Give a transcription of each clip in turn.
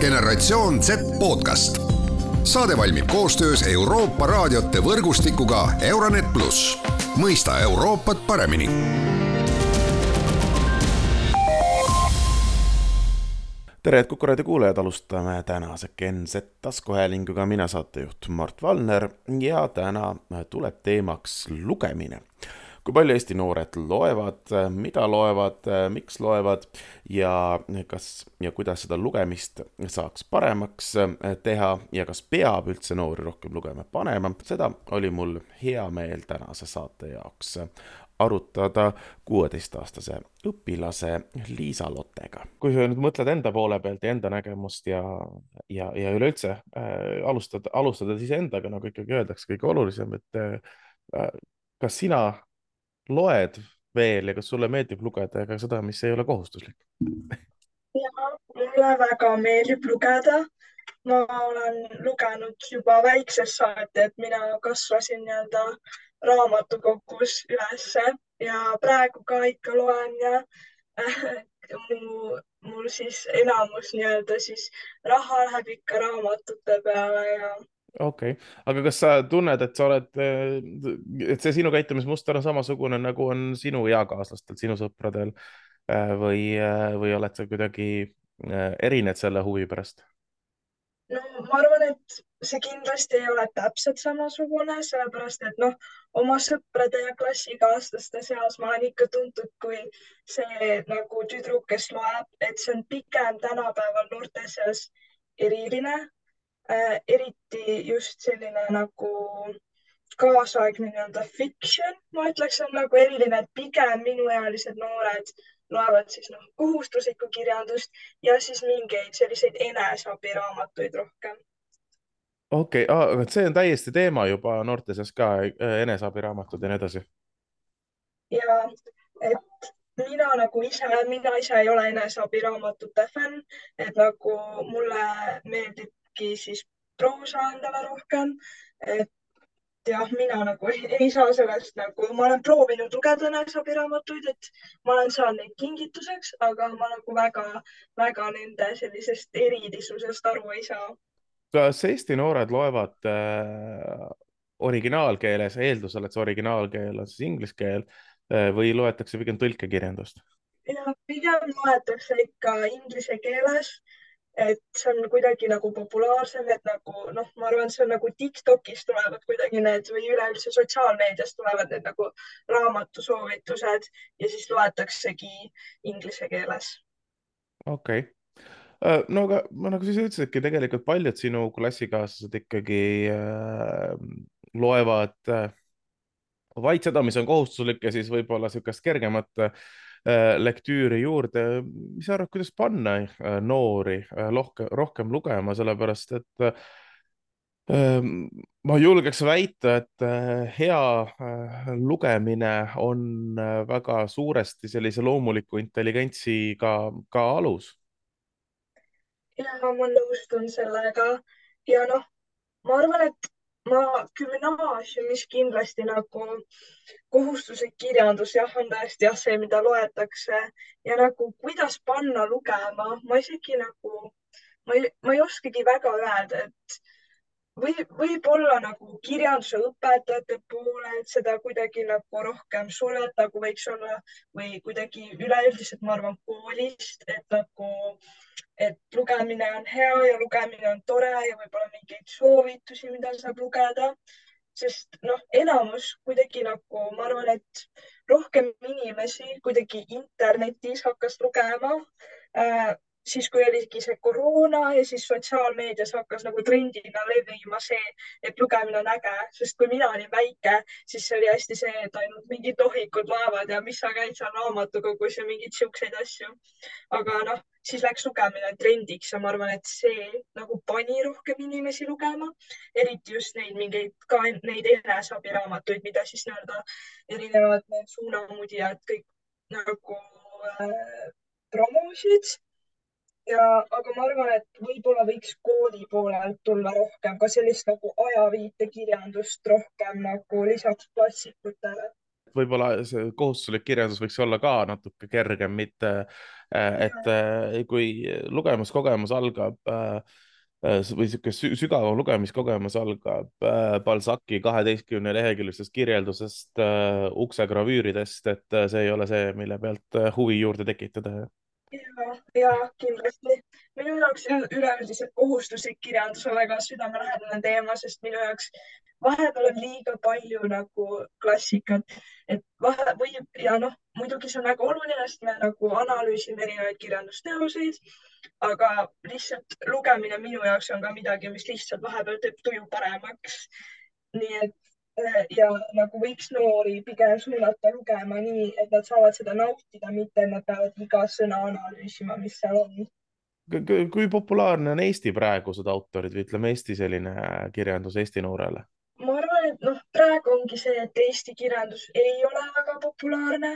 generatsioon Z podcast. saade valmib koostöös Euroopa raadiote võrgustikuga Euronet pluss, mõista Euroopat paremini. Tere, et Kuku raadio kuulajad, alustame tänase Gen-Z taskuhäälinguga, mina saatejuht Mart Valner ja täna tuleb teemaks lugemine kui palju Eesti noored loevad, mida loevad, miks loevad ja kas ja kuidas seda lugemist saaks paremaks teha ja kas peab üldse noori rohkem lugema panema, seda oli mul hea meel tänase saate jaoks arutada kuueteistaastase õpilase Liisa Lottega. kui sa nüüd mõtled enda poole pealt ja enda nägemust ja, ja, ja üleüldse äh, alustada, alustada siis endaga, nagu ikkagi öeldakse, kõige olulisem, et äh, kas sina loed veel ja kas sulle meeldib lugeda ka seda, mis ei ole kohustuslik? ja mulle väga meeldib lugeda. ma olen lugenud juba väiksest saati, et mina kasvasin nii-öelda raamatukogus ülesse ja praegu ka ikka loen ja äh, mu, mul siis enamus nii-öelda siis raha läheb ikka raamatute peale ja okei okay., aga kas sa tunned, et sa oled, et see sinu käitumismuster on samasugune, nagu on sinu eakaaslastel, sinu sõpradel äh, või, äh, või oled sa kuidagi, äh, erined selle huvi pärast? no ma arvan, et see kindlasti ei ole täpselt samasugune, sellepärast et noh, oma sõprade ja klassikaaslaste seas ma olen ikka tuntud kui see nagu tüdruk, kes loeb, et see on pigem tänapäeval noorte seas eriline äh, eriti just selline nagu kaasaegne nii-öelda fiction, ma ütleks, on nagu eriline, et pigem minuealised noored loevad siis noh, kohustuslikku kirjandust ja siis mingeid selliseid eneseabiraamatuid rohkem. okei okay. ah,, aga see on täiesti teema juba noorte seas ka, eneseabiraamatud ja nii edasi. ja, et mina nagu ise, mina ise ei ole eneseabiraamatute fänn, et nagu mulle meeldib äkki siis proosa endale rohkem. et jah, mina nagu ei saa sellest nagu, ma olen proovinud lugeda eneseabiraamatuid, et ma olen saanud neid kingituseks, aga ma nagu väga-väga nende sellisest erilisusest aru ei saa. kas Eesti noored loevad äh, originaalkeeles, eeldusel, et see originaalkeel on siis inglise keel äh, või loetakse pigem tõlkekirjandust? ja pigem loetakse ikka inglise keeles et see on kuidagi nagu populaarsem, et nagu noh, ma arvan, see on nagu Tiktokis tulevad kuidagi need või üleüldse sotsiaalmeedias tulevad need nagu raamatusoovitused ja siis loetaksegi inglise keeles. okei okay äh, no aga nagu siis ütlesidki, tegelikult paljud sinu klassikaaslased ikkagi äh, loevad äh, vaid seda, mis on kohustuslik ja siis võib-olla niisugust kergemat Äh, lektüüri juurde, mis sa arvad, kuidas panna äh, noori rohkem, äh, rohkem lugema, sellepärast et ma julgeks väita, et hea lugemine on väga suuresti sellise loomuliku intelligentsi ka, ka alus. ja ma nõustun sellega. Ja noh, ma arvan, et ma gümnaasiumis kindlasti nagu kohustuslik kirjandus jah, on tõesti jah, see, mida loetakse. Ja nagu kuidas panna lugema, ma isegi nagu, ma ei, ma ei oskagi väga öelda, et või võib-olla nagu kirjanduse õpetajate poole, et seda kuidagi nagu rohkem suunata, kui võiks olla või kuidagi üleüldiselt, ma arvan, koolist, et nagu et lugemine on hea ja lugemine on tore ja võib-olla mingeid soovitusi, mida saab lugeda. sest noh, enamus kuidagi nagu ma arvan, et rohkem inimesi kuidagi internetis hakkas lugema äh, siis, kui oligi see koroona ja siis sotsiaalmeedias hakkas nagu trendina levima see, et lugemine on äge, sest kui mina olin väike, siis oli hästi see, et ainult mingid nohikud loevad ja mis sa käid seal raamatukogus ja mingeid siukseid asju. aga noh, siis läks lugemine trendiks ja ma arvan, et see nagu pani rohkem inimesi lugema, eriti just neid mingeid ka neid eneseabiraamatuid, mida siis nii-öelda erinevad suunamudijad kõik nagu äh, promosid ja, aga ma arvan, et võib-olla võiks kooli poolelt tulla rohkem ka sellist nagu ajaviitekirjandust rohkem nagu lisaks klassikutele. Võib-olla see kohustuslik kirjandus võiks olla ka natuke kergem, mitte et kui lugemiskogemus algab või niisugune sügavam lugemiskogemus algab Balzaci kaheteistkümne leheküljelisest kirjeldusest, ukse gravüüridest, et see ei ole see, mille pealt huvi juurde tekitada ja, ja kindlasti. minu jaoks üleüldiselt kohustuslik kirjandus on väga südamelähedane teema, sest minu jaoks vahepeal on liiga palju nagu klassikat, et vahe võib ja noh, muidugi see on väga oluline, sest me nagu analüüsime erinevaid kirjandusteoseid, aga lihtsalt lugemine minu jaoks on ka midagi, mis lihtsalt vahepeal teeb tuju paremaks. nii et ja nagu võiks noori pigem suunata lugema nii, et nad saavad seda nautida, mitte nad peavad iga sõna analüüsima, mis seal on. kui populaarne on Eesti praegused autorid või ütleme, Eesti selline kirjandus Eesti noorele? ma arvan, et noh, praegu ongi see, et Eesti kirjandus ei ole väga populaarne,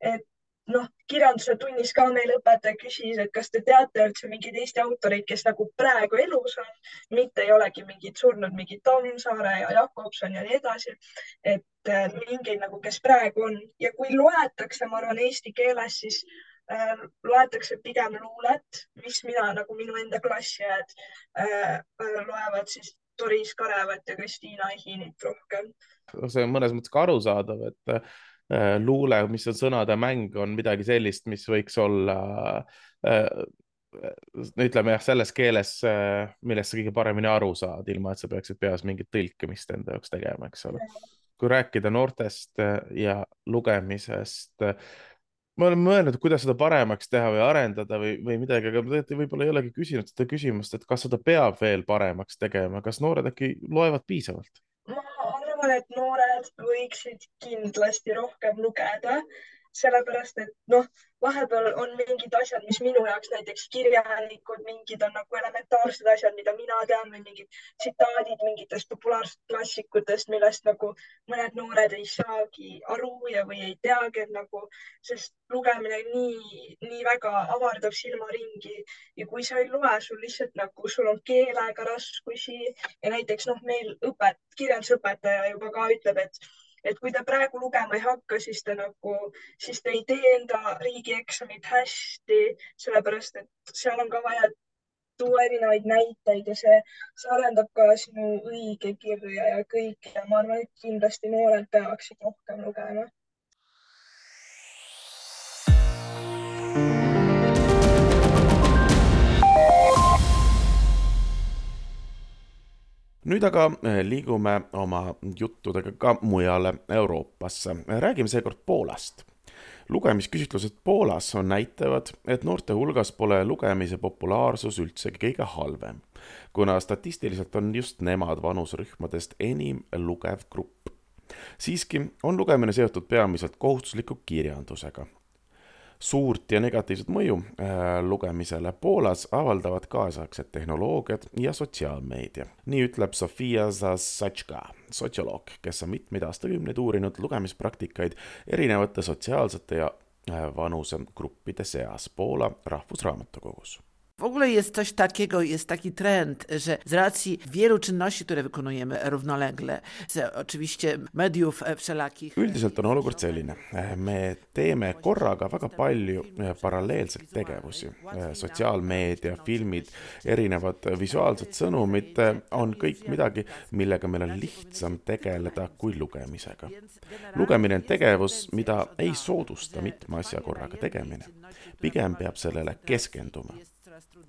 et noh, kirjanduse tunnis ka meil õpetaja küsis, et kas te teate üldse mingeid Eesti autoreid, kes nagu praegu elus on, mitte ei olegi mingid surnud, mingid Tammsaare ja Jakobson ja nii edasi. et äh, mingeid nagu, kes praegu on ja kui loetakse, ma arvan, eesti keeles, siis äh, loetakse pigem luulet, mis mina nagu minu enda klassiõed äh, loevad siis Doris Karevat ja Kristiina Ehinit rohkem. see on mõnes mõttes ka arusaadav, et Äh, luule, mis on sõnade mäng, on midagi sellist, mis võiks olla äh, ütleme jah, selles keeles, äh, millest sa kõige paremini aru saad, ilma et sa peaksid peas mingit tõlkimist enda jaoks tegema, eks ole. kui rääkida noortest ja lugemisest, ma olen mõelnud, kuidas seda paremaks teha või arendada või, või midagi, aga tegelikult võib-olla ei olegi küsinud seda küsimust, et kas seda peab veel paremaks tegema, kas noored äkki loevad piisavalt? Arvan, et noored võiksid kindlasti rohkem lugeda, sellepärast et noh, vahepeal on mingid asjad, mis minu jaoks näiteks kirjanikud, mingid on nagu elementaarsed asjad, mida mina tean või mingid tsitaadid mingitest populaarsetest klassikutest, millest nagu mõned noored ei saagi aru ja, või ei teagi, et nagu, sest lugemine nii, nii väga avardab silmaringi. Ja kui sa ei loe, sul lihtsalt nagu, sul on keelega raskusi. Ja näiteks noh, meil õpet, kirjandusõpetaja juba ka ütleb, et et kui te praegu lugema ei hakka, siis te nagu, siis te ei tee enda riigieksamit hästi, sellepärast et seal on ka vaja tuua erinevaid näiteid ja see, see arendab ka sinu õigekirja ja kõike. Ja ma arvan, et kindlasti noored peaksid rohkem lugema nüüd aga eh, liigume oma juttudega ka mujale Euroopasse. räägime seekord Poolast. lugemisküsitlused Poolas näitavad, et noorte hulgas pole lugemise populaarsus üldsegi kõige halvem, kuna statistiliselt on just nemad vanusrühmadest enim lugev grupp. siiski on lugemine seotud peamiselt kohustusliku kirjandusega suurt ja negatiivset mõju äh, lugemisele Poolas avaldavad kaasaegsed tehnoloogiad ja sotsiaalmeedia. nii ütleb Sofia Zasatška, sotsioloog, kes on mitmeid aastakümneid uurinud lugemispraktikaid erinevate sotsiaalsete ja äh, vanusegruppide seas Poola rahvusraamatukogus W ogóle jest coś takiego, jest taki trend, że z racji wielu czynności, które wykonujemy równolegle, z oczywiście mediów e, wszelakich. üldiselt on olukord selline, me teeme korraga väga palju e, paralleelseid tegevusi. E, sotsiaalmeedia, filmid, erinevad visuaalsed sõnumid on kõik midagi, millega meil on lihtsam tegeleda kui lugemisega. lugemine on tegevus, mida ei soodusta mitme asja korraga tegemine. pigem peab sellele keskenduma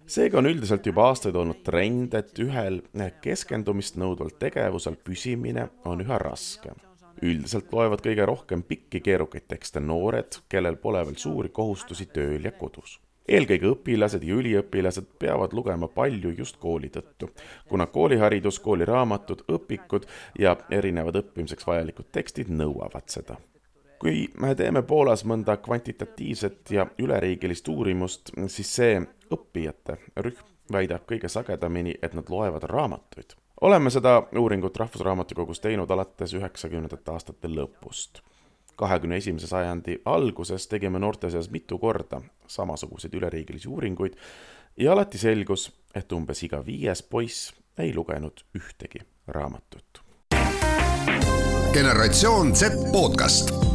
seega on üldiselt juba aastaid olnud trend, et ühel keskendumist nõudval tegevusel püsimine on üha raskem. üldiselt loevad kõige rohkem pikki keerukaid tekste noored, kellel pole veel suuri kohustusi tööl ja kodus eelkõige õpilased ja üliõpilased peavad lugema palju just kooli tõttu, kuna kooliharidus, kooliraamatud, õpikud ja erinevad õppimiseks vajalikud tekstid nõuavad seda kui me teeme Poolas mõnda kvantitatiivset ja üleriigilist uurimust, siis see õppijate rühm väidab kõige sagedamini, et nad loevad raamatuid. oleme seda uuringut Rahvusraamatukogus teinud alates üheksakümnendate aastate lõpust. kahekümne esimese sajandi alguses tegime noorte seas mitu korda samasuguseid üleriigilisi uuringuid ja alati selgus, et umbes iga viies poiss ei lugenud ühtegi raamatut. generatsioon Z podcast